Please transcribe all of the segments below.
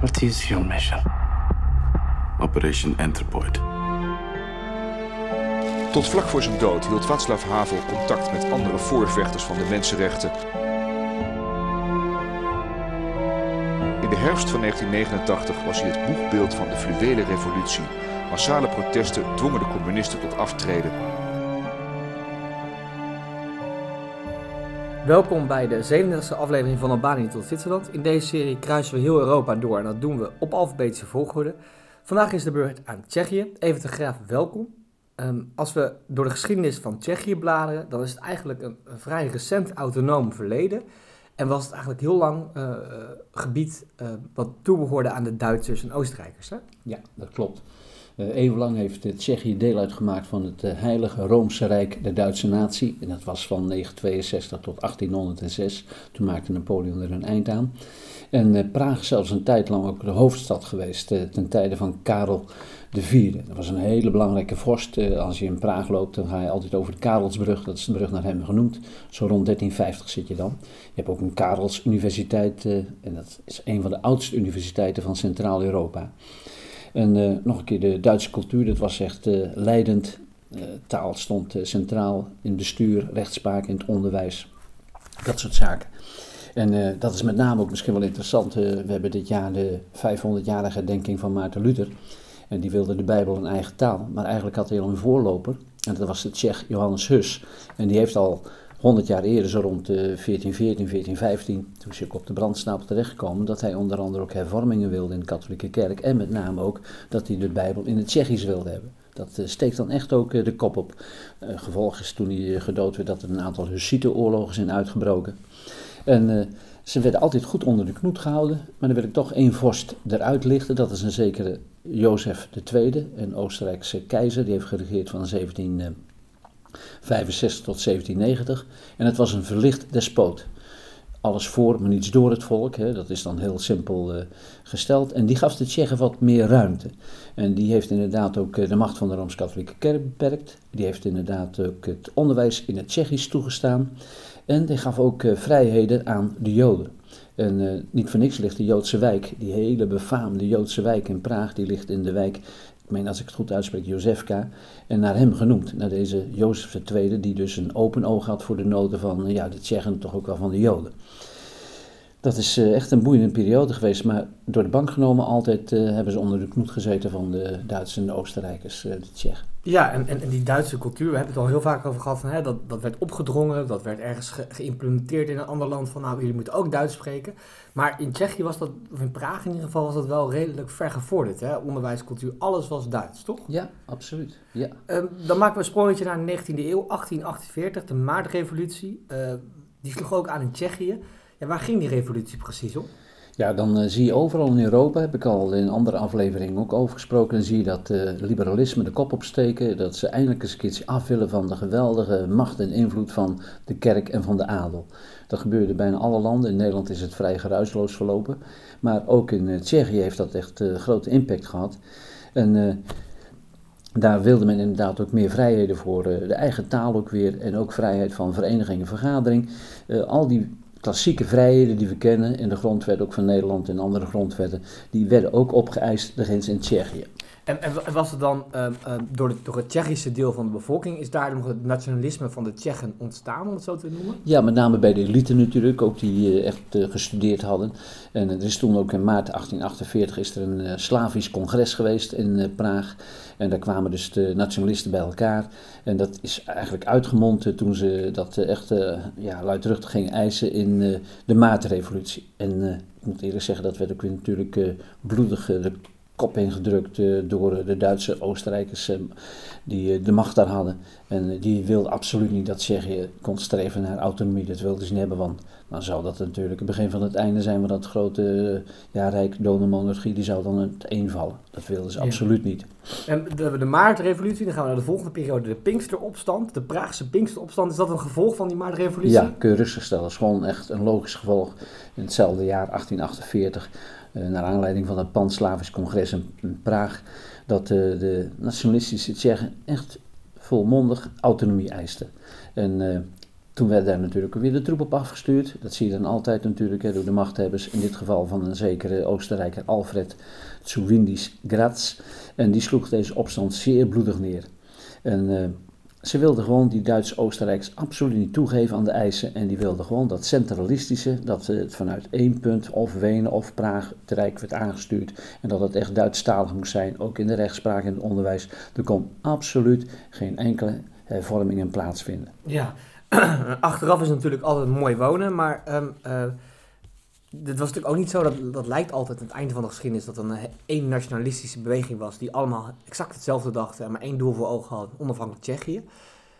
What is your mission? Operation Anthropoid. Tot vlak voor zijn dood hield Václav Havel contact met andere voorvechters van de mensenrechten. In de herfst van 1989 was hij het boegbeeld van de fluwele revolutie. Massale protesten dwongen de communisten tot aftreden. Welkom bij de 37e aflevering van Albanië tot Zwitserland. In deze serie kruisen we heel Europa door en dat doen we op alfabetische volgorde. Vandaag is de beurt aan Tsjechië. Even te Graaf, welkom. Ehm, als we door de geschiedenis van Tsjechië bladeren, dan is het eigenlijk een, vrij recent autonoom verleden. En was het eigenlijk heel lang uh, gebied uh, wat toebehoorde aan de Duitsers en Oostenrijkers. Hè? Ja, dat klopt. Uh, eeuwenlang heeft Tsjechië deel uitgemaakt van het Heilige Roomse Rijk der Duitse natie. En dat was van 962 tot 1806. Toen maakte Napoleon er een eind aan. En Praag zelfs een tijd lang ook de hoofdstad geweest, ten tijde van Karel vierde. Dat was een hele belangrijke vorst. Als je in Praag loopt, dan ga je altijd over de Karelsbrug. Dat is de brug naar hem genoemd. Zo rond 1350 zit je dan. Je hebt ook een Karels Universiteit. En dat is een van de oudste universiteiten van Centraal-Europa. En uh, nog een keer de Duitse cultuur, dat was echt uh, leidend. Uh, taal stond centraal in bestuur, rechtspraak, in het onderwijs. Dat soort zaken. En dat is met name ook misschien wel interessant. we hebben dit jaar de 500-jarige herdenking van Maarten Luther. En die wilde de Bijbel een eigen taal. Maar eigenlijk had hij al een voorloper. En dat was de Tsjech Johannes Hus. En die heeft al 100 jaar eerder, zo rond 1414, 1415, toen is ook op de brandstapel terechtgekomen, dat hij onder andere ook hervormingen wilde in de katholieke kerk. En met name ook dat hij de Bijbel in het Tsjechisch wilde hebben. Dat uh, steekt dan echt ook uh, de kop op. Gevolg is toen hij gedood werd dat er een aantal Hussitenoorlogen zijn uitgebroken. En ze werden altijd goed onder de knoet gehouden, maar dan wil ik toch één vorst eruit lichten. Dat is een zekere Jozef II, een Oostenrijkse keizer. Die heeft geregeerd van 1765 tot 1790. En het was een verlicht despoot. Alles voor, maar niets door het volk. Hè. Dat is dan heel simpel uh, gesteld. En die gaf de Tsjechen wat meer ruimte. En die heeft inderdaad ook uh, de macht van de Rooms-Katholieke Kerk beperkt. Die heeft inderdaad ook het onderwijs in het Tsjechisch toegestaan. En die gaf ook uh, vrijheden aan de Joden. En niet voor niks ligt de Joodse wijk, die hele befaamde Joodse wijk in Praag, die ligt in de wijk, meen als ik het goed uitspreek, Jozefka. En naar hem genoemd, naar deze Jozef II, die dus een open oog had voor de noden van ja, de Tsjechen, toch ook wel van de Joden. Dat is uh, echt een boeiende periode geweest, maar door de bank genomen altijd uh, hebben ze onder de knoet gezeten van de Duitsers en de Oostenrijkers, uh, de Tsjechen. Ja, en, en, en, die Duitse cultuur, we hebben het al heel vaak over gehad, van, hè, dat, dat werd opgedrongen, dat werd ergens ge, geïmplementeerd in een ander land van nou, jullie moeten ook Duits spreken. Maar in Tsjechië was dat, of in Praag in ieder geval, was dat wel redelijk ver gevorderd. Hè? Onderwijs, cultuur, alles was Duits, toch? Ja, absoluut. Ja. Um, dan maken we een sprongetje naar de 19e eeuw, 1848, de Maartrevolutie. die sloeg ook aan in Tsjechië. Ja, waar ging die revolutie precies om? Ja, dan uh, zie je overal in Europa, heb ik al in andere afleveringen ook over gesproken, dan zie je dat uh, liberalisme de kop opsteken, dat ze eindelijk een keertje af willen van de geweldige macht en invloed van de kerk en van de adel. Dat gebeurde bijna alle landen, in Nederland is het vrij geruisloos verlopen, maar ook in uh, Tsjechië heeft dat echt grote impact gehad. En daar wilde men inderdaad ook meer vrijheden voor de eigen taal ook weer en ook vrijheid van vereniging en vergadering. al die klassieke vrijheden die we kennen in de grondwet ook van Nederland en andere grondwetten, die werden ook opgeëist grens in Tsjechië. En, was het dan uh, uh, door, de, door, het Tsjechische deel van de bevolking, is daar nog het nationalisme van de Tsjechen ontstaan, om het zo te noemen? Ja, met name bij de elite natuurlijk, ook die uh, echt gestudeerd hadden. En er is toen ook in maart 1848 is er een Slavisch congres geweest in Praag. En daar kwamen dus de nationalisten bij elkaar. En dat is eigenlijk uitgemond toen ze dat echt ja, luidruchtig gingen eisen in de maatrevolutie. En ik moet eerlijk zeggen, dat werd ook weer natuurlijk bloedig kop ingedrukt uh, door de Duitse Oostenrijkers uh, die de macht daar hadden. En die wilden absoluut niet dat Tsjechië kon streven naar autonomie. Dat wilden ze niet hebben, want dan zou dat natuurlijk het begin van het einde zijn van dat grote ja, rijk monarchie. Die zou dan het eenvallen. Dat wilden ze ja. absoluut niet. En de, de Maartrevolutie, dan gaan we naar de volgende periode. De Pinksteropstand, de Praagse Pinksteropstand. Is dat een gevolg van die Maartrevolutie? Ja, kun je rustig stellen. Dat is gewoon echt een logisch gevolg. In hetzelfde jaar, 1848 uh, naar aanleiding van het Pan-Slavisch congres in, Praag, dat uh, de nationalistische Tsjechen echt volmondig autonomie eisten. En uh, toen werd daar natuurlijk weer de troep op afgestuurd. Dat zie je dan altijd natuurlijk door de machthebbers. In dit geval van een zekere Oostenrijker Alfred Zuwindis Graz. En die sloeg deze opstand zeer bloedig neer. En uh, ze wilden gewoon die Duits-Oostenrijkers absoluut niet toegeven aan de eisen. En die wilden gewoon dat centralistische, dat het vanuit één punt, of Wenen of Praag, het Rijk werd aangestuurd. En dat het echt Duitsstalig moest zijn, ook in de rechtspraak en het onderwijs. Er kon absoluut geen enkele hervormingen plaatsvinden. Ja, achteraf is natuurlijk altijd mooi wonen, maar um, uh, dit was natuurlijk ook niet zo, dat, dat lijkt altijd aan het einde van de geschiedenis, dat er een één nationalistische beweging was die allemaal exact hetzelfde dachten en maar één doel voor ogen had, onafhankelijk Tsjechië.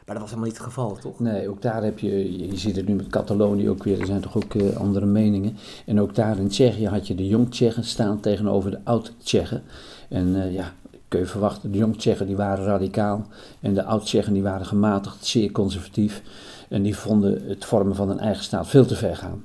Maar dat was helemaal niet het geval, toch? Nee, ook daar heb je, je ziet het nu met Catalonië ook weer, er zijn toch ook uh, andere meningen. En ook daar in Tsjechië had je de jong-Tsjechen staan tegenover de oud-Tsjechen. En uh, ja, kun je verwachten, de jong-Tsjechen die waren radicaal en de oud-Tsjechen die waren gematigd, zeer conservatief. En die vonden het vormen van een eigen staat veel te ver gaan.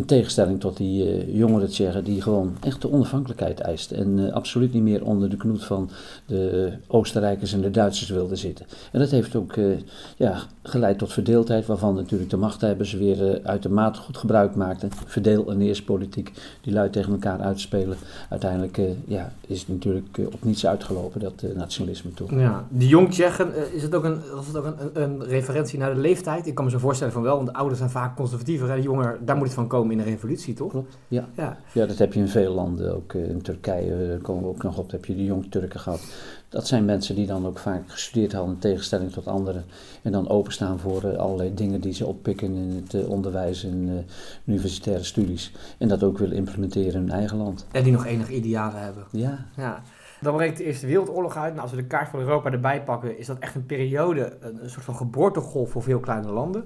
In tegenstelling tot die uh, jongere Tsjechen die gewoon echt de onafhankelijkheid eisten. En uh, absoluut niet meer onder de knoet van de Oostenrijkers en de Duitsers wilden zitten. En dat heeft ook uh, ja, geleid tot verdeeldheid, waarvan natuurlijk de machthebbers weer uitermate goed gebruik maakten. Verdeel- en eerstpolitiek, die luid tegen elkaar uitspelen. Uiteindelijk ja, is het natuurlijk op niets uitgelopen, dat nationalisme toen. Ja, die jong Tsjechen, is het ook, een, was het ook een, een, referentie naar de leeftijd? Ik kan me zo voorstellen van wel, want de ouders zijn vaak conservatiever. En de jonger, daar moet het van komen in een revolutie, toch? Klopt, ja. ja. Ja, dat heb je in veel landen, ook in Turkije, daar komen we ook nog op, heb je de jong Turken gehad. Dat zijn mensen die dan ook vaak gestudeerd hadden in tegenstelling tot anderen. En dan openstaan voor uh, allerlei dingen die ze oppikken in het uh, onderwijs en universitaire studies. En dat ook willen implementeren in hun eigen land. En die nog enige idealen hebben. Ja. ja. Dan breekt de Eerste Wereldoorlog uit. Nou, als we de kaart van Europa erbij pakken, is dat echt een periode, een, soort van geboortegolf voor veel kleine landen.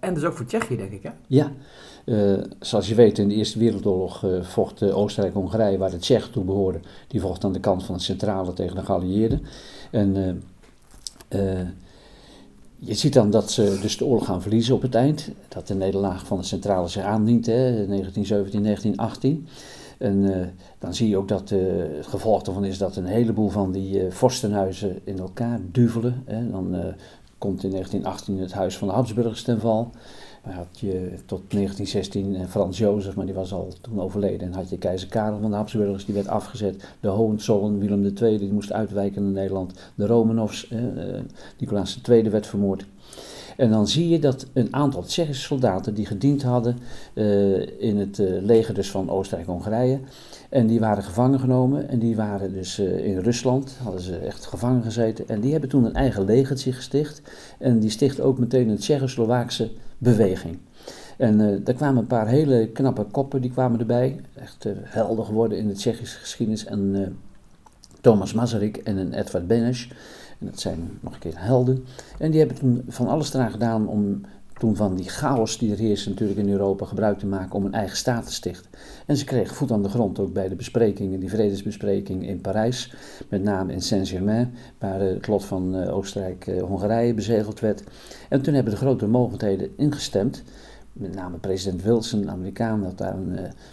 En dus ook voor Tsjechië, denk ik, hè? Ja. Uh, zoals je weet, in de Eerste Wereldoorlog uh, vocht uh, Oostenrijk-Hongarije, waar de Tsjechen toe behoorden, die vocht aan de kant van de centrale tegen de geallieerden. En je ziet dan dat ze dus de oorlog gaan verliezen op het eind. Dat de nederlaag van de centrale zich aandient, hè, 1917, 1918. En dan zie je ook dat het gevolg daarvan is dat een heleboel van die vorstenhuizen in elkaar duvelen. Hè. Dan komt in 1918 het huis van de Habsburgers ten val. Dan had je tot 1916 Frans Jozef, maar die was al toen overleden. En had je keizer Karel van de Habsburgers, die werd afgezet. De Hohenzollern, Willem II, die moest uitwijken naar Nederland. De Romanovs, eh, Nicolaas II werd vermoord. En dan zie je dat een aantal Tsjechische soldaten die gediend hadden uh, in het uh, leger dus van Oostenrijk-Hongarije. En die waren gevangen genomen en die waren dus uh, in Rusland, hadden ze echt gevangen gezeten. En die hebben toen een eigen legertje gesticht. En die sticht ook meteen een Tsjechoslowaakse beweging. En uh, daar kwamen een paar hele knappe koppen, die kwamen erbij. Echt helder geworden in de Tsjechische geschiedenis. En Thomas Masaryk en een Edvard Benes. En dat zijn nog een keer helden. En die hebben toen van alles eraan gedaan om toen van die chaos die er heerste natuurlijk in Europa gebruik te maken om een eigen staat te stichten. En ze kregen voet aan de grond ook bij de besprekingen, die vredesbespreking in Parijs, met name in Saint-Germain, waar het lot van uh, Oostenrijk-Hongarije bezegeld werd. En toen hebben de grote mogelijkheden ingestemd, met name president Wilson, een Amerikaan, had daar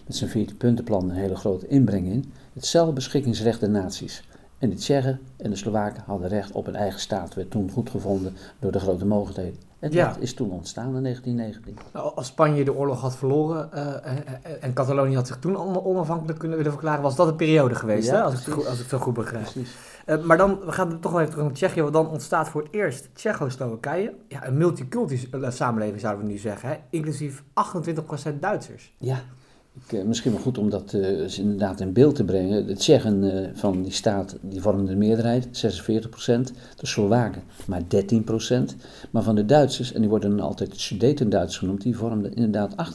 met zijn 14 puntenplan een hele grote inbreng in. Het zelfbeschikkingsrecht der naties. En de Tsjechen en de Slowaken hadden recht op een eigen staat, werd toen goed gevonden door de grote mogelijkheden. En ja. dat is toen ontstaan in 1919. Nou, als Spanje de oorlog had verloren uh, en, en Catalonië had zich toen onafhankelijk kunnen willen verklaren, was dat een periode geweest, ja, hè? Als, ik, als ik zo goed begrijp. Uh, maar dan, we gaan toch nog even terug naar Tsjechië, want dan ontstaat voor het eerst Tsjechoslowakije. Ja, een multiculturele samenleving zouden we nu zeggen, hè? inclusief 28% Duitsers. Ja, uh, misschien wel goed om dat uh, inderdaad in beeld te brengen. De Tsjechen uh, van die staat die vormden de meerderheid, 46%. De Slowaken maar 13%. Maar van de Duitsers, en die worden dan altijd Sudetenduits genoemd, die vormden inderdaad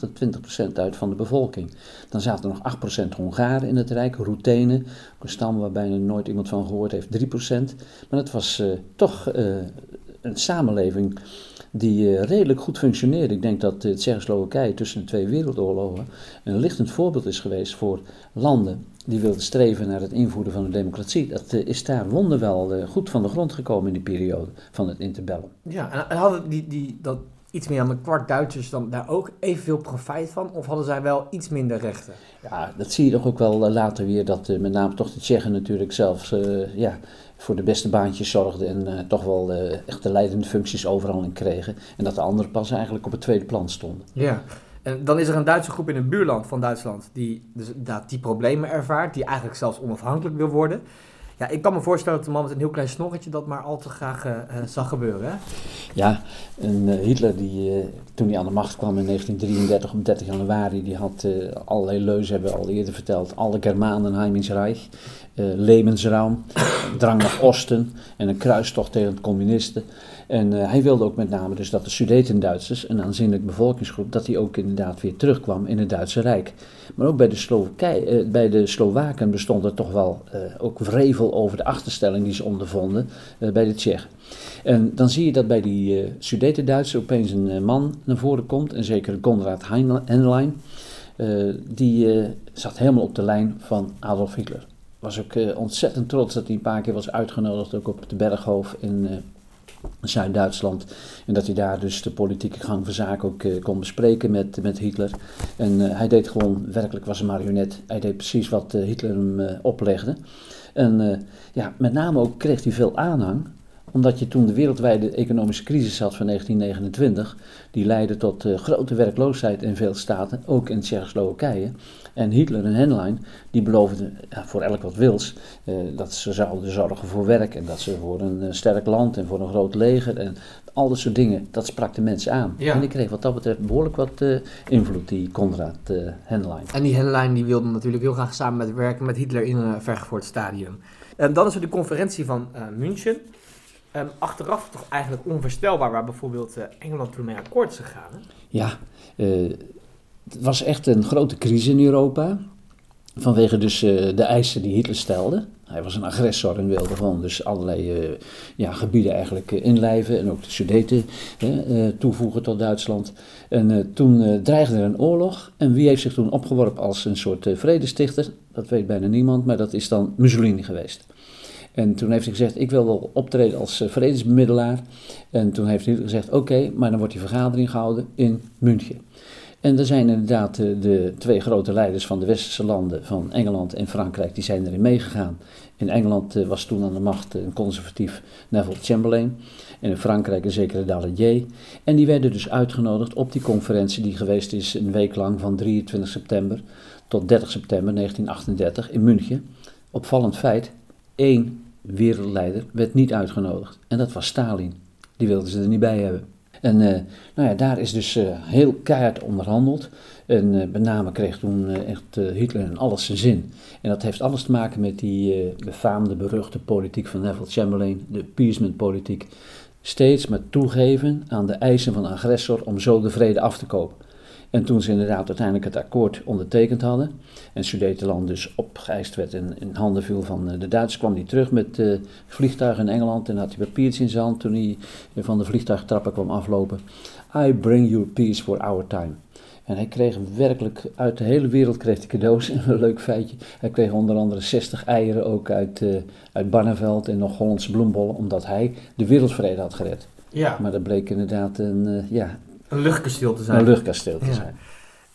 28% uit van de bevolking. Dan zaten er nog 8% Hongaren in het Rijk, Routenen, een stam waar bijna nooit iemand van gehoord heeft, 3%. Maar dat was toch een samenleving die uh, redelijk goed functioneerde. Ik denk dat uh, Tsjechoslowakije tussen de twee wereldoorlogen een lichtend voorbeeld is geweest voor landen die wilden streven naar het invoeren van de democratie. Dat uh, is daar wonderwel goed van de grond gekomen in die periode van het interbellum. Ja, en hadden die, die, dat iets meer dan een kwart Duitsers dan daar ook evenveel profijt van? Of hadden zij wel iets minder rechten? Ja, dat zie je toch ook wel later weer, dat met name toch de Tsjechen natuurlijk zelfs ja, voor de beste baantjes zorgden en toch wel echt de leidende functies overal in kregen. En dat de anderen pas eigenlijk op het tweede plan stonden. Ja, en dan is er een Duitse groep in het buurland van Duitsland die dus, dat, die problemen ervaart, die eigenlijk zelfs onafhankelijk wil worden. Ja, ik kan me voorstellen dat de man met een heel klein snorretje dat maar al te graag uh, zag gebeuren. Ja, en uh, Hitler, die, toen hij aan de macht kwam in 1933 op 30 januari, die had allerlei leuzen, hebben we al eerder verteld. Alle Germanen heim ins Reich, Lebensraum, drang naar Osten en een kruistocht tegen de communisten. En uh, hij wilde ook met name dus dat de Sudeten-Duitsers, een aanzienlijke bevolkingsgroep, dat die ook inderdaad weer terugkwam in het Duitse Rijk. Maar ook bij de, Slowakij, uh, bij de Slowaken bestond er toch wel uh, ook wrevel over de achterstelling die ze ondervonden bij de Tsjechen. En dan zie je dat bij die Sudeten-Duitsers opeens een man naar voren komt, en zeker Konrad Henlein, die zat helemaal op de lijn van Adolf Hitler was ook ontzettend trots dat hij een paar keer was uitgenodigd, ook op de Berghof in uh, Zuid-Duitsland. En dat hij daar dus de politieke gang van zaken ook uh, kon bespreken met, met Hitler. En uh, hij deed gewoon, werkelijk was een marionet. Hij deed precies wat uh, Hitler hem oplegde. En ja, met name ook kreeg hij veel aanhang omdat je toen de wereldwijde economische crisis had van 1929, die leidde tot grote werkloosheid in veel staten, ook in Tsjechoslowakije. En Hitler en Henlein, die beloofden ja, voor elk wat wils, uh, dat ze zouden zorgen voor werk en dat ze voor een uh, sterk land en voor een groot leger en al dat soort dingen, dat sprak de mensen aan. Ja. En die kreeg wat dat betreft behoorlijk wat invloed, die Konrad Henlein. En die Henlein die wilde natuurlijk heel graag samen met werken met Hitler in een vergevoerd stadium. En dan is er de conferentie van München. Um, achteraf toch eigenlijk onvoorstelbaar waar bijvoorbeeld uh, Engeland toen mee akkoord is gegaan. Hè? Ja, uh, het was echt een grote crisis in Europa. Vanwege dus uh, de eisen die Hitler stelde. Hij was een agressor en wilde gewoon dus allerlei ja, gebieden eigenlijk inlijven. En ook de Sudeten toevoegen tot Duitsland. En toen dreigde er een oorlog. En wie heeft zich toen opgeworpen als een soort vredestichter? Dat weet bijna niemand, maar dat is dan Mussolini geweest. En toen heeft hij gezegd, ik wil wel optreden als vredesbemiddelaar. En toen heeft hij gezegd, oké, maar dan wordt die vergadering gehouden in München. En er zijn inderdaad de, eh, de, twee grote leiders van de westerse landen, van Engeland en Frankrijk, die zijn erin meegegaan. In Engeland uh, was toen aan de macht een conservatief Neville Chamberlain. En in Frankrijk een zekere Daladier. En die werden dus uitgenodigd op die conferentie die geweest is een week lang van 23 september tot 30 september 1938 in München. Opvallend feit, één wereldleider werd niet uitgenodigd. En dat was Stalin. Die wilden ze er niet bij hebben. En uh, nou ja, daar is dus uh, heel keihard onderhandeld. En uh, met name kreeg toen echt Hitler in alles zijn zin. En dat heeft alles te maken met die befaamde, beruchte politiek van Neville Chamberlain, de appeasement-politiek. Steeds maar toegeven aan de eisen van de agressor om zo de vrede af te kopen. En toen ze inderdaad uiteindelijk het akkoord ondertekend hadden en Sudetenland dus opgeëist werd en in handen viel van eh, de Duitsers, kwam hij terug met uh, vliegtuigen in Engeland en had hij papiertjes in zijn hand toen hij van de vliegtuigtrappen kwam aflopen. I bring you peace for our time. En hij kreeg werkelijk uit de hele wereld kreeg hij cadeaus. En een leuk feitje, hij kreeg onder andere 60 eieren ook uit, uh, uit Barneveld en nog Hollandse bloembollen, omdat hij de wereldvrede had gered. Ja. Maar dat bleek inderdaad een, uh, ja, een luchtkasteel te zijn. Een luchtkasteel te zijn.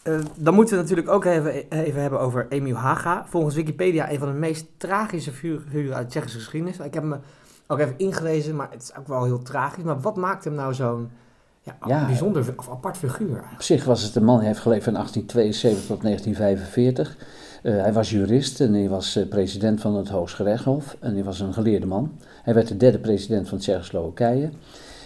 Uh, dan moeten we het natuurlijk ook even, even hebben over Emil Haga. Volgens Wikipedia een van de meest tragische figuren uit Tsjechische geschiedenis. Ik heb hem ook even ingelezen, maar het is ook wel heel tragisch. Maar wat maakt hem nou zo'n ja, ja, bijzonder of apart figuur? Op zich was het een man, die heeft geleefd van 1872 tot 1945. Uh, hij was jurist en hij was uh, president van het Hooggerechtshof. En hij was een geleerde man. Hij werd de derde president van Tsjechoslowakije.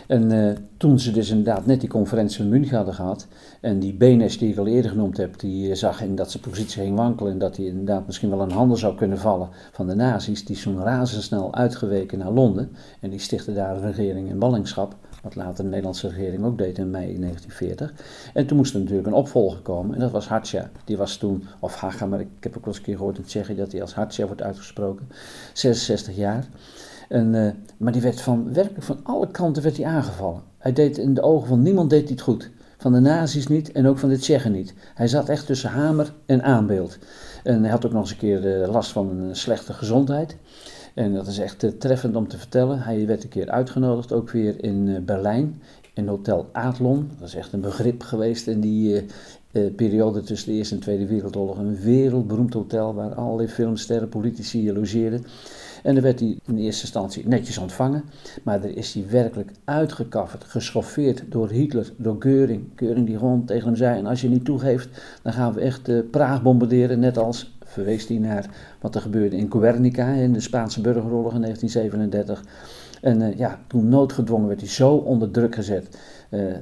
En uh, toen ze dus inderdaad net die conferentie in München hadden gehad, en die Benes die ik al eerder genoemd heb, die uh, zag in dat zijn positie ging wankelen en dat hij inderdaad misschien wel een handen zou kunnen vallen van de nazi's, die is razendsnel uitgeweken naar Londen en die stichtte daar een regering in ballingschap, wat later de Nederlandse regering ook deed in mei 1940. En toen moest er natuurlijk een opvolger komen en dat was Hartja. Die was toen, of Haga, maar ik heb ook wel eens een keer gehoord in Tsjechië dat hij als Hartja wordt uitgesproken, 66 jaar. En, uh, maar die werd van, werkelijk van alle kanten werd hij aangevallen. Hij deed in de ogen van niemand deed hij het goed. Van de nazi's niet en ook van de Tsjechen niet. Hij zat echt tussen hamer en aanbeeld. En hij had ook nog eens een keer uh, last van een slechte gezondheid. En dat is echt uh, treffend om te vertellen. Hij werd een keer uitgenodigd, ook weer in Berlijn, in Hotel Adlon. Dat is echt een begrip geweest in die periode tussen de Eerste en Tweede Wereldoorlog. Een wereldberoemd hotel waar allerlei filmsterren, politici logeerden. En dan werd hij in eerste instantie netjes ontvangen. Maar er is hij werkelijk uitgekafferd, geschoffeerd door Hitler, door Geuring. Geuring die gewoon tegen hem zei, en als je niet toegeeft, dan gaan we echt uh, Praag bombarderen. Net als, verwees hij naar wat er gebeurde in Guernica in de Spaanse burgeroorlog in 1937. En uh, ja, toen noodgedwongen werd hij zo onder druk gezet. Uh,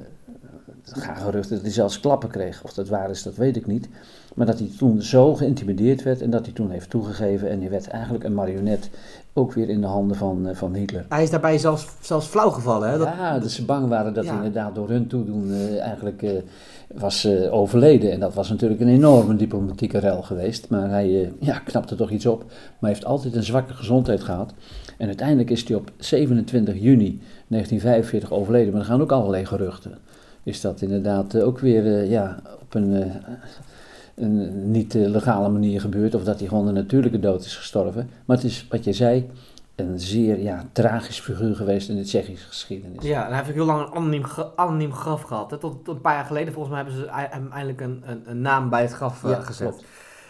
gaan geruchten dat hij zelfs klappen kreeg. Of dat waar is, dat weet ik niet. Maar dat hij toen zo geïntimideerd werd en dat hij toen heeft toegegeven. En hij werd eigenlijk een marionet, ook weer in de handen van, uh, van Hitler. Hij is daarbij zelfs, zelfs flauw gevallen, hè? Dat... Ja, dat ze bang waren dat ja. hij inderdaad door hun toedoen uh, eigenlijk uh, was overleden. En dat was natuurlijk een enorme diplomatieke rel geweest. Maar hij ja, knapte toch iets op. Maar heeft altijd een zwakke gezondheid gehad. En uiteindelijk is hij op 27 juni 1945 overleden. Maar er gaan ook allerlei geruchten is dat inderdaad ook weer ja, op een, een niet legale manier gebeurd. Of dat hij gewoon een natuurlijke dood is gestorven. Maar het is, wat je zei, een zeer ja, tragisch figuur geweest in de Tsjechische geschiedenis. Ja, en hij heeft ook heel lang een anoniem, anoniem graf gehad. Hè. Tot, tot, een paar jaar geleden volgens mij hebben ze hem eindelijk een, een, een naam bij het graf ja, gezet. Klopt.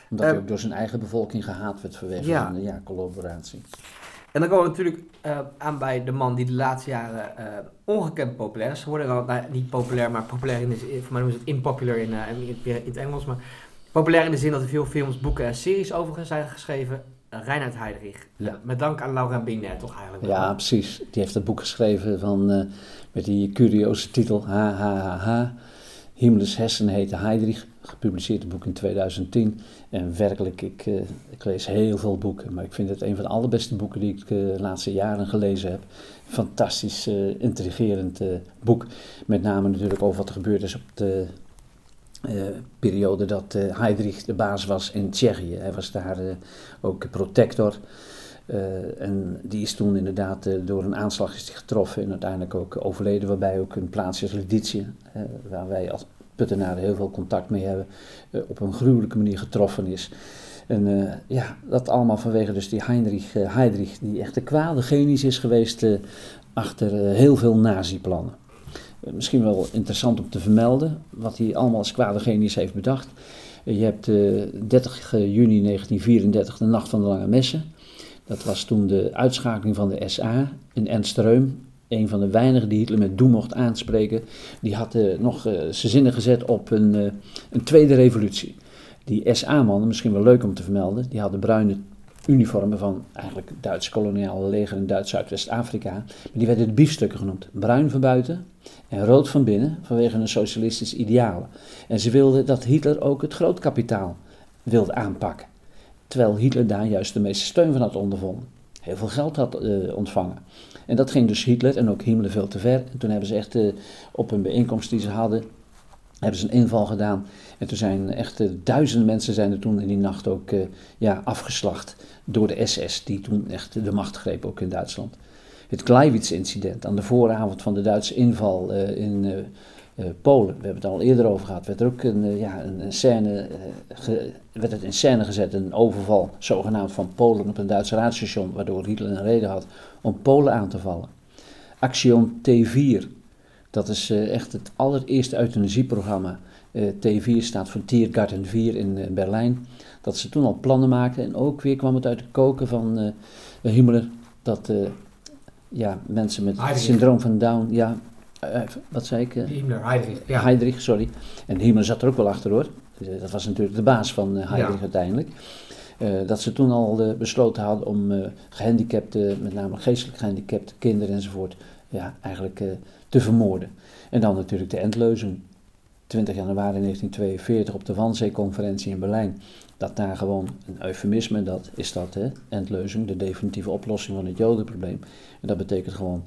Omdat uh, hij ook door zijn eigen bevolking gehaat werd vanwege ja. zijn ja, collaboratie. En dan komen we natuurlijk uh, aan bij de man die de laatste jaren uh, ongekend populair is geworden. Nou, niet populair, maar populair in de zin, voor mij noemen ze het unpopular in, uh, in, in, het Engels. Maar populair in de zin dat er veel films, boeken en series over zijn geschreven. Reinhard Heydrich. Ja. Met dank aan Laura Binet, toch eigenlijk? Ja, precies. Die heeft het boek geschreven van, met die curieuze titel HHHH. Himmels Hessen heette Heydrich, gepubliceerd boek in 2010. En werkelijk, ik, uh, ik, lees heel veel boeken, maar ik vind het een van de allerbeste boeken die ik uh, de laatste jaren gelezen heb. Fantastisch, uh, intrigerend boek. Met name natuurlijk over wat er gebeurd is op de periode dat Heydrich de baas was in Tsjechië. Hij was daar ook protector. en die is toen inderdaad door een aanslag is getroffen en uiteindelijk ook overleden, waarbij ook een plaats is Lidice, waar wij als Puttenaren heel veel contact mee hebben, uh, op een gruwelijke manier getroffen is. En uh, ja, dat allemaal vanwege dus die Heinrich, uh, die echt de kwade genius is geweest achter heel veel nazi-plannen. misschien wel interessant om te vermelden wat hij allemaal als kwade genius heeft bedacht. je hebt 30 juni 1934 de Nacht van de Lange Messen. Dat was toen de uitschakeling van de SA in Enstreum een van de weinigen die Hitler met doem mocht aanspreken, die had uh, nog uh, zijn zinnen gezet op een, uh, een tweede revolutie. Die SA-mannen, misschien wel leuk om te vermelden, die hadden bruine uniformen van eigenlijk het Duitse koloniale leger in Duits-Zuidwest-Afrika. Maar die werden de biefstukken genoemd. Bruin van buiten en rood van binnen vanwege een socialistisch idealen. En ze wilden dat Hitler ook het grootkapitaal wilde aanpakken. Terwijl Hitler daar juist de meeste steun van had ondervonden. Heel veel geld had ontvangen. En dat ging dus Hitler en ook Himmler veel te ver. En toen hebben ze echt uh, op een bijeenkomst die ze hadden, hebben ze een inval gedaan. En toen zijn echt uh, duizenden mensen zijn er toen in die nacht ook uh, ja, afgeslacht door de SS, die toen echt de macht greep ook in Duitsland. Het Gleiwitz-incident aan de vooravond van de Duitse inval in Polen, we hebben het al eerder over gehad, werd er ook een, uh, ja, een, scène, ge, werd het in scène gezet, een overval zogenaamd van Polen op een Duitse raadstation, waardoor Hitler een reden had om Polen aan te vallen. Action T4, dat is echt het allereerste euthanasieprogramma. T4 staat voor Tiergarten 4 in Berlijn. Dat ze toen al plannen maakten en ook weer kwam het uit de koken van Himmler, dat ja, mensen met het syndroom van Down, ja, uh, wat zei ik? Uh, Himmler, Heydrich. Ja. Heydrich, sorry. En Himmler zat er ook wel achter hoor. Dat was natuurlijk de baas van Heydrich ja. uiteindelijk. dat ze toen al besloten hadden om gehandicapte, met name geestelijk gehandicapte kinderen enzovoort, ja, eigenlijk te vermoorden. En dan natuurlijk de endleuzing. 20 januari 1942 op de Wannsee-conferentie in Berlijn. Dat daar gewoon een eufemisme, dat is dat, hè, endleuzing, de definitieve oplossing van het jodenprobleem. En dat betekent gewoon,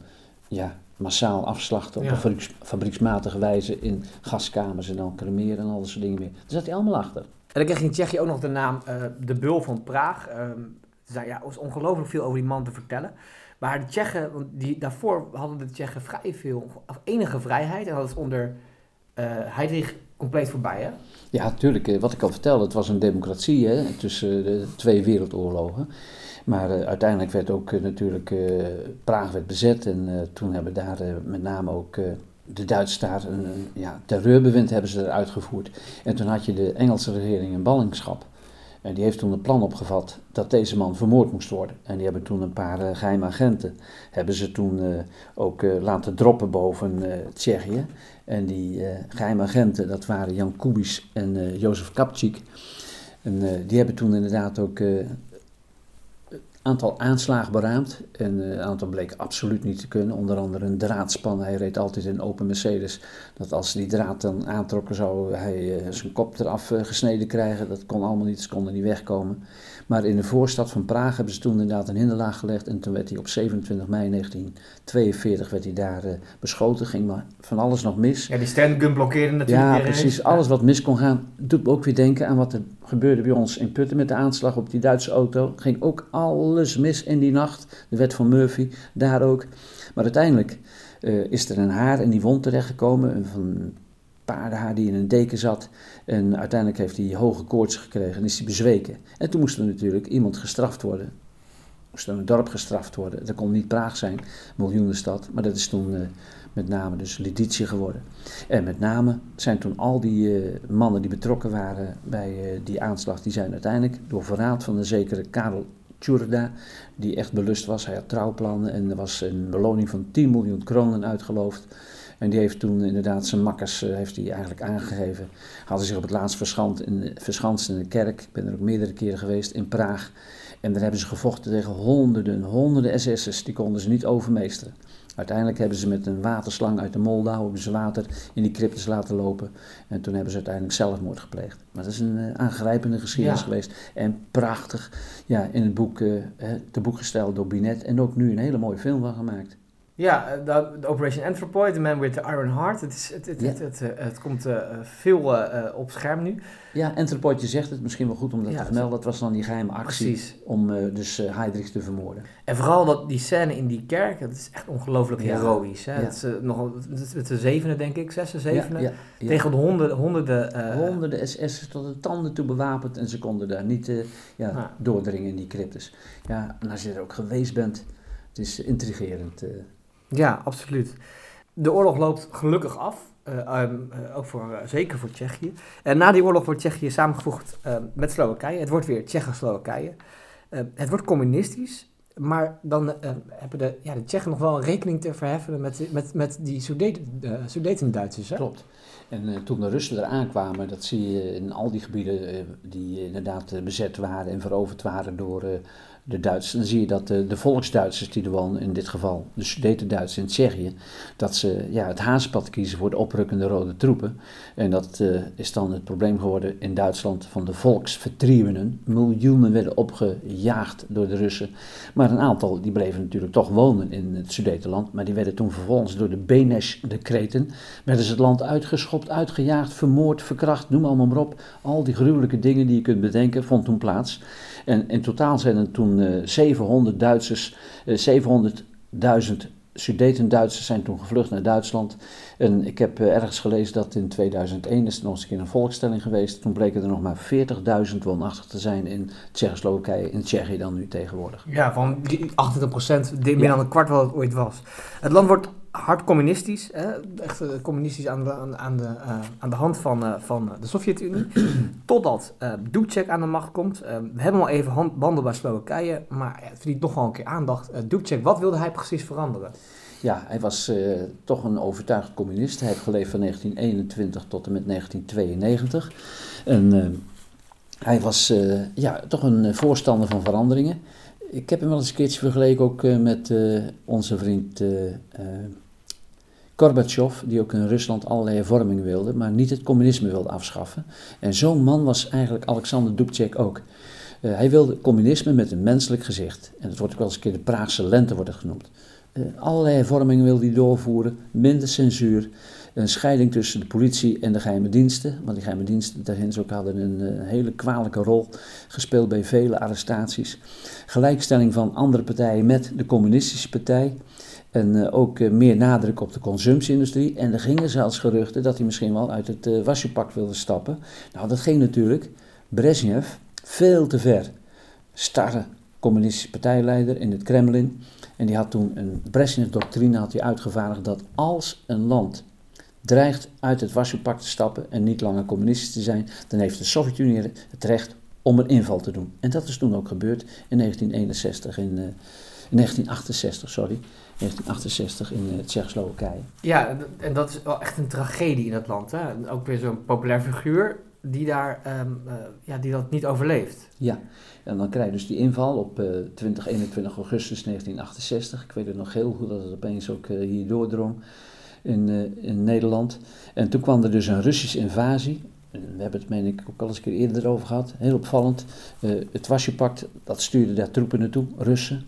ja, massaal afslachten op Ja. fabrieks, fabrieksmatige wijze in gaskamers en dan cremeren en al dat soort dingen meer. Daar zat hij allemaal achter. En dan kreeg je in Tsjechië ook nog de naam eh, de Bul van Praag. Ehm, er ja, is ongelooflijk veel over die man te vertellen. Maar de Tsjechen, want die, daarvoor hadden de Tsjechen vrij veel, of enige vrijheid. En dat is onder eh Heydrich compleet voorbij, hè? Ja, natuurlijk. eh, Wat ik al vertelde, het was een democratie hè, tussen de twee wereldoorlogen. Maar uh, uiteindelijk werd ook uh, natuurlijk uh, Praag werd bezet en toen hebben daar met name ook de Duitse staat een, ja, terreurbewind hebben ze eruit gevoerd. En toen had je de Engelse regering in ballingschap. En die heeft toen een plan opgevat dat deze man vermoord moest worden. En die hebben toen een paar geheime agenten, hebben ze toen ook laten droppen boven Tsjechië. En die geheime agenten, dat waren Jan Kubis en Jozef Kapczyk. En die hebben toen inderdaad ook aantal aanslagen beraamd. En een aantal bleek absoluut niet te kunnen. Onder andere een draadspan. Hij reed altijd in open Mercedes. Dat als die draad dan aantrokken zou hij zijn kop eraf gesneden krijgen. Dat kon allemaal niet. Ze konden niet wegkomen. Maar in de voorstad van Praag hebben ze toen inderdaad een hinderlaag gelegd. En toen werd hij op 27 mei 1942 werd hij daar beschoten. Ging maar van alles nog mis. Ja, die standgun blokkeerde natuurlijk. Ja, precies. Alles wat mis kon gaan. Doet me ook weer denken aan wat er gebeurde bij ons in Putten met de aanslag op die Duitse auto. Ging ook alles mis in die nacht. De wet van Murphy, daar ook. Maar uiteindelijk uh, is er een haar in die wond terechtgekomen. Van paardenhaar die in een deken zat. En uiteindelijk heeft hij hoge koorts gekregen en is hij bezweken. En toen moest er natuurlijk iemand gestraft worden. Moest er een dorp gestraft worden. Dat kon niet Praag zijn, miljoenenstad. Maar dat is toen uh, met name dus Lidice geworden. En met name zijn toen al die uh, mannen die betrokken waren bij uh, die aanslag... die zijn uiteindelijk door verraad van een zekere Karel Tjurda... die echt belust was. Hij had trouwplannen en er was een beloning van 10 miljoen kronen uitgeloofd... En die heeft toen inderdaad zijn makkers uh, heeft hij eigenlijk aangegeven. Hadden zich op het laatst in, verschanst in een kerk. Ik ben er ook meerdere keren geweest in Praag. En daar hebben ze gevochten tegen honderden, honderden SS'ers. Die konden ze niet overmeesteren. Uiteindelijk hebben ze met een waterslang uit de Moldau hebben ze water in die cryptes laten lopen. En toen hebben ze uiteindelijk zelfmoord gepleegd. Maar dat is een uh, aangrijpende geschiedenis ja. geweest. En prachtig ja, in het boek, uh, te boek gesteld door Binet. En ook nu een hele mooie film van gemaakt. Ja, de, de Operation Anthropoid, The Man with the Iron Heart. Het, is, het, het, ja. het, het, het, komt uh, veel uh, op scherm nu. Ja, Anthropoid, je zegt het misschien wel goed om dat ja, te vermelden. Dat was dan die geheime actie Precies. om uh, dus Heydrich te vermoorden. En vooral dat, die scène in die kerk, dat is echt ongelooflijk ja. heroïsch. Hè? Dat is nog met de zevende, denk ik, zesde, zevende. Tegen de honderden... Honderden, honderden SS'ers tot de tanden toe bewapend. En ze konden daar niet ja, doordringen in die cryptes. Ja, en als je er ook geweest bent, het is intrigerend. Ja, absoluut. De oorlog loopt gelukkig af. Uh, um, uh, ook voor, uh, zeker voor Tsjechië. En na die oorlog wordt Tsjechië samengevoegd met Slowakije. Het wordt weer Tsjechoslowakije. het wordt communistisch. Maar dan hebben de, ja, de Tsjechen nog wel een rekening te verheffen met, met, met die Sudeten-Duitsers. Klopt. En toen de Russen eraan kwamen, dat zie je in al die gebieden die inderdaad bezet waren en veroverd waren door de Duitsers, dan zie je dat de, volksduitsers die er wonen, in dit geval de Sudeten-Duitsers in Tsjechië, dat ze ja, het haaspad kiezen voor de oprukkende rode troepen. En dat uh, is dan het probleem geworden in Duitsland van de volksvertriebenen. Miljoenen werden opgejaagd door de Russen. Maar een aantal die bleven natuurlijk toch wonen in het Sudetenland. Maar die werden toen vervolgens door de Benesch-decreten, werden ze het land uitgeschopt, uitgejaagd, vermoord, verkracht, noem allemaal maar op. Al die gruwelijke dingen die je kunt bedenken, vond toen plaats. En in totaal zijn er toen uh, 700 Duitsers, uh, 700.000 Sudeten-Duitsers zijn toen gevlucht naar Duitsland. En ik heb uh, ergens gelezen dat in 2001 is er nog eens een keer een volkstelling geweest. Toen bleken er nog maar 40.000 woonachtig te zijn in Tsjechoslowakije, in Tsjechië dan nu tegenwoordig. Ja, van 28 procent, meer ja. dan een kwart wat het ooit was. Het land wordt hard communistisch, hè? echt uh, communistisch aan de, aan de, uh, aan de hand van, uh, van de Sovjet-Unie. Totdat uh, Dubček aan de macht komt. we hebben al even hand, banden bij Slowakije, maar ja, het verdient nog wel een keer aandacht. Dubček, wat wilde hij precies veranderen? Ja, hij was toch een overtuigd communist. Hij heeft geleefd van 1921 tot en met 1992. En hij was ja, toch een voorstander van veranderingen ik heb hem wel eens een keertje vergeleken ook uh, met uh, onze vriend uh, Gorbachev, die ook in Rusland allerlei hervormingen wilde, maar niet het communisme wilde afschaffen. En zo'n man was eigenlijk Alexander Dubček ook. hij wilde communisme met een menselijk gezicht. En dat wordt ook wel eens een keer de Praagse lente wordt het genoemd. allerlei hervormingen wilde hij doorvoeren, minder censuur, een scheiding tussen de politie en de geheime diensten. Want die geheime diensten daarin ook hadden een, een hele kwalijke rol gespeeld bij vele arrestaties. Gelijkstelling van andere partijen met de communistische partij. En uh, ook uh, meer nadruk op de consumptieindustrie. En er gingen zelfs geruchten dat hij misschien wel uit het wasjepak wilde stappen. Nou, dat ging natuurlijk Brezhnev veel te ver. Starre communistische partijleider in het Kremlin. En die had toen een Brezhnev-doctrine uitgevaardigd dat als een land dreigt uit het Warschau-pact te stappen en niet langer communistisch te zijn, dan heeft de Sovjet-Unie het recht om een inval te doen. En dat is toen ook gebeurd in 1961, in, uh, 1968, sorry. 1968 in uh, Tsjechoslowakije. Ja, en dat is wel echt een tragedie in het land. Hè? Ook weer zo'n populair figuur die, daar, um, uh, ja, die dat niet overleeft. Ja, en dan krijg je dus die inval op uh, 20, 21 augustus 1968. Ik weet het nog heel goed dat het opeens ook uh, hier doordrong in, in Nederland. En toen kwam er dus een Russische invasie. We hebben het, meen ik, ook al eens een keer eerder over gehad. Heel opvallend. het Wasjepact, dat stuurde daar troepen naartoe. Russen,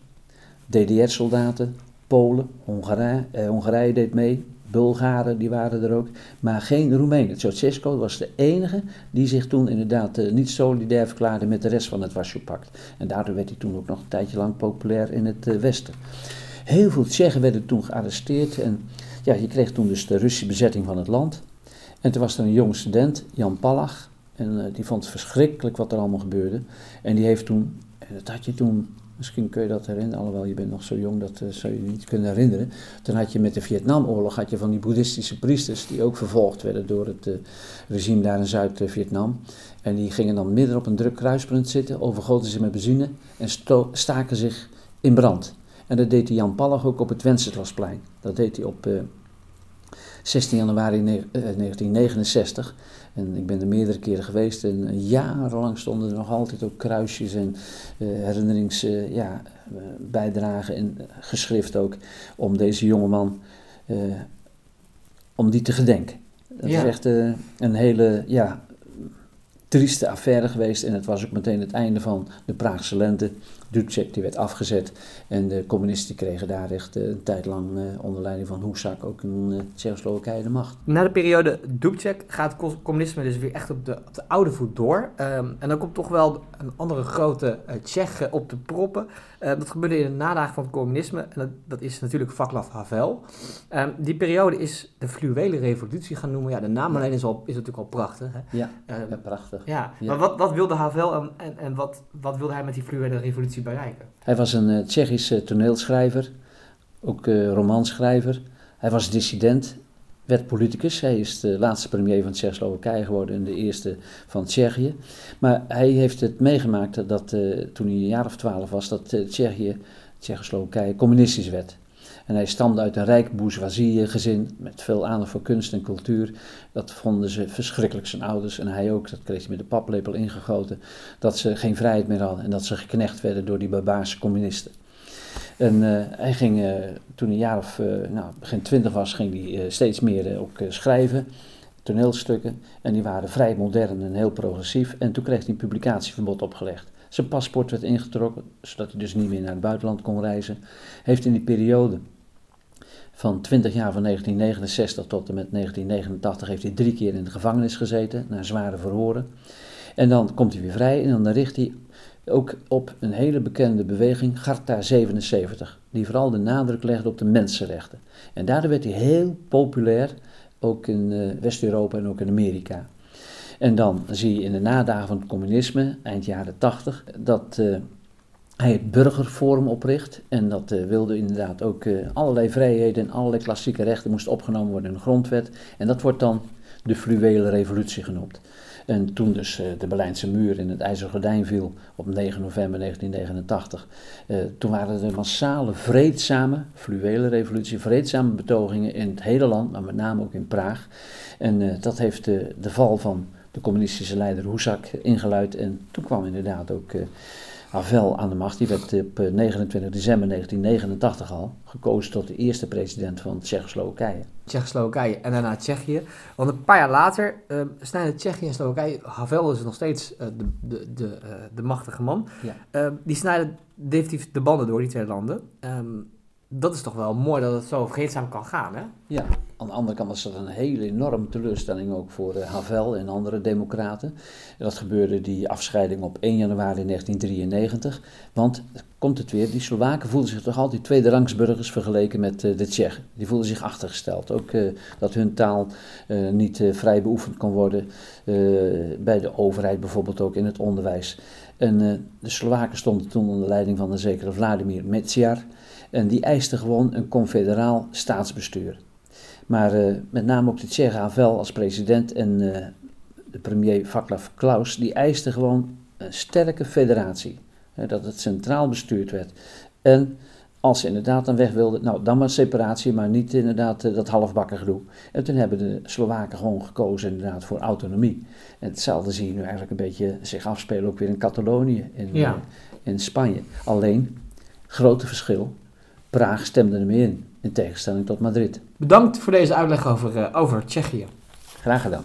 DDR-soldaten, Polen, Hongarije, Hongarije deed mee, Bulgaren, die waren er ook, maar geen Roemenen. Ceausescu was de enige die zich toen inderdaad niet solidair verklaarde met de rest van het Warschau-pact. En daardoor werd hij toen ook nog een tijdje lang populair in het Westen. Heel veel Tsjechen werden toen gearresteerd en ja, je kreeg toen dus de Russische bezetting van het land. En toen was er een jonge student, Jan Palach, en uh, die vond het verschrikkelijk wat er allemaal gebeurde. En die heeft toen, en dat had je toen Misschien kun je dat herinneren, alhoewel je bent nog zo jong, dat uh, zou je niet kunnen herinneren. Toen had je met de Vietnamoorlog had je van die boeddhistische priesters die ook vervolgd werden door het uh, regime daar in Zuid-Vietnam. En die gingen dan midden op een druk kruispunt zitten, overgoten ze met benzine en staken zich in brand. En dat deed hij Jan Pallag ook op het Wenceslasplein. Dat deed hij op uh, 16 januari 1969. En ik ben er meerdere keren geweest en jarenlang stonden er nog altijd ook kruisjes en herinneringsbijdragen ja, en geschrift ook om deze jongeman, om die te gedenken. Dat ja. is echt een hele ja, trieste affaire geweest en het was ook meteen het einde van de Praagse lente. Dubček die werd afgezet en de communisten kregen daar echt uh, een tijd lang uh, onder leiding van Husak ook in uh, Tsjechoslowakije de macht. Na de periode Dubček gaat het communisme dus weer echt op de, op de oude voet door. Um, en dan komt toch wel een andere grote Tsjech op de proppen. dat gebeurde in de nadagen van het communisme en dat, dat is natuurlijk Vaclav Havel. Um, die periode is de fluwele revolutie gaan noemen. Ja, de naam alleen is, al, is natuurlijk al prachtig. Hè? Ja, ja, prachtig. Ja, ja. maar wat, wat wilde Havel en, en, en wat, wat wilde hij met die fluwele revolutie bereiken? Hij was een uh, Tsjechische toneelschrijver, ook uh, romanschrijver. Hij was dissident, werd politicus. Hij is de laatste premier van Tsjechoslowakije geworden en de eerste van Tsjechië. Maar hij heeft het meegemaakt dat toen hij een jaar of twaalf was, dat Tsjechië, Tsjechoslowakije communistisch werd. En hij stamde uit een rijk bourgeoisie gezin met veel aandacht voor kunst en cultuur. Dat vonden ze verschrikkelijk, zijn ouders en hij ook. Dat kreeg hij met de paplepel ingegoten. Dat ze geen vrijheid meer hadden en dat ze geknecht werden door die barbaarse communisten. En uh, hij ging, uh, toen hij een jaar of, uh, nou, begin twintig was, ging hij steeds meer ook schrijven, toneelstukken. En die waren vrij modern en heel progressief. En toen kreeg hij een publicatieverbod opgelegd. Zijn paspoort werd ingetrokken, zodat hij dus niet meer naar het buitenland kon reizen. Heeft in die periode van 20 jaar van 1969 tot en met 1989 heeft hij drie keer in de gevangenis gezeten, na zware verhoren. En dan komt hij weer vrij en dan richt hij ook op een hele bekende beweging, Garta 77, die vooral de nadruk legde op de mensenrechten. En daardoor werd hij heel populair, ook in uh, West-Europa en ook in Amerika. En dan zie je in de nadagen van het communisme, eind jaren 80, dat uh, hij het burgerforum opricht. En dat uh, wilde inderdaad ook uh, allerlei vrijheden en allerlei klassieke rechten moesten opgenomen worden in de grondwet. En dat wordt dan de fluwele revolutie genoemd. En toen dus uh, de Berlijnse muur in het IJzeren Gordijn viel op 9 november 1989, toen waren er massale vreedzame, fluwele revolutie, vreedzame betogingen in het hele land, maar met name ook in Praag. En dat heeft de val van de communistische leider Husak ingeluid. En toen kwam inderdaad ook Havel aan de macht. Die werd op 29 eh, december 1989 al gekozen tot de eerste president van Tsjechoslowakije. Tsjechoslowakije en daarna Tsjechië. Want een paar jaar later uh, snijden Tsjechië en Slowakije. Havel is nog steeds uh, de, de, de, uh, de machtige man. Ja. Uh, die snijden definitief de banden door, die twee landen. Um, dat is toch wel mooi dat het zo vreedzaam kan gaan, hè? Ja, aan de andere kant was dat een hele enorme teleurstelling ook voor uh, Havel en andere democraten. En dat gebeurde die afscheiding op 1 januari 1993. Want, komt het weer, die Slowaken voelden zich toch altijd tweederangsburgers vergeleken met uh, de Tsjechen. Die voelden zich achtergesteld. Ook uh, dat hun taal niet vrij beoefend kon worden bij de overheid, bijvoorbeeld ook in het onderwijs. En de Slowaken stonden toen onder leiding van een zekere Vladimir Metsiar. En die eiste gewoon een confederaal staatsbestuur. Maar uh, met name ook de Havel als president en uh, de premier Václav Klaus, die eisten gewoon een sterke federatie. Hè, dat het centraal bestuurd werd. En als ze inderdaad een weg wilden, nou dan maar separatie, maar niet inderdaad uh, dat halfbakken gedoe. En toen hebben de Slowaken gewoon gekozen inderdaad voor autonomie. En hetzelfde zie je nu eigenlijk een beetje zich afspelen ook weer in Catalonië, in, Ja. eh, in Spanje. Alleen, grote verschil, Praag stemde er meer in, in tegenstelling tot Madrid. Bedankt voor deze uitleg over, eh, over Tsjechië. Graag gedaan.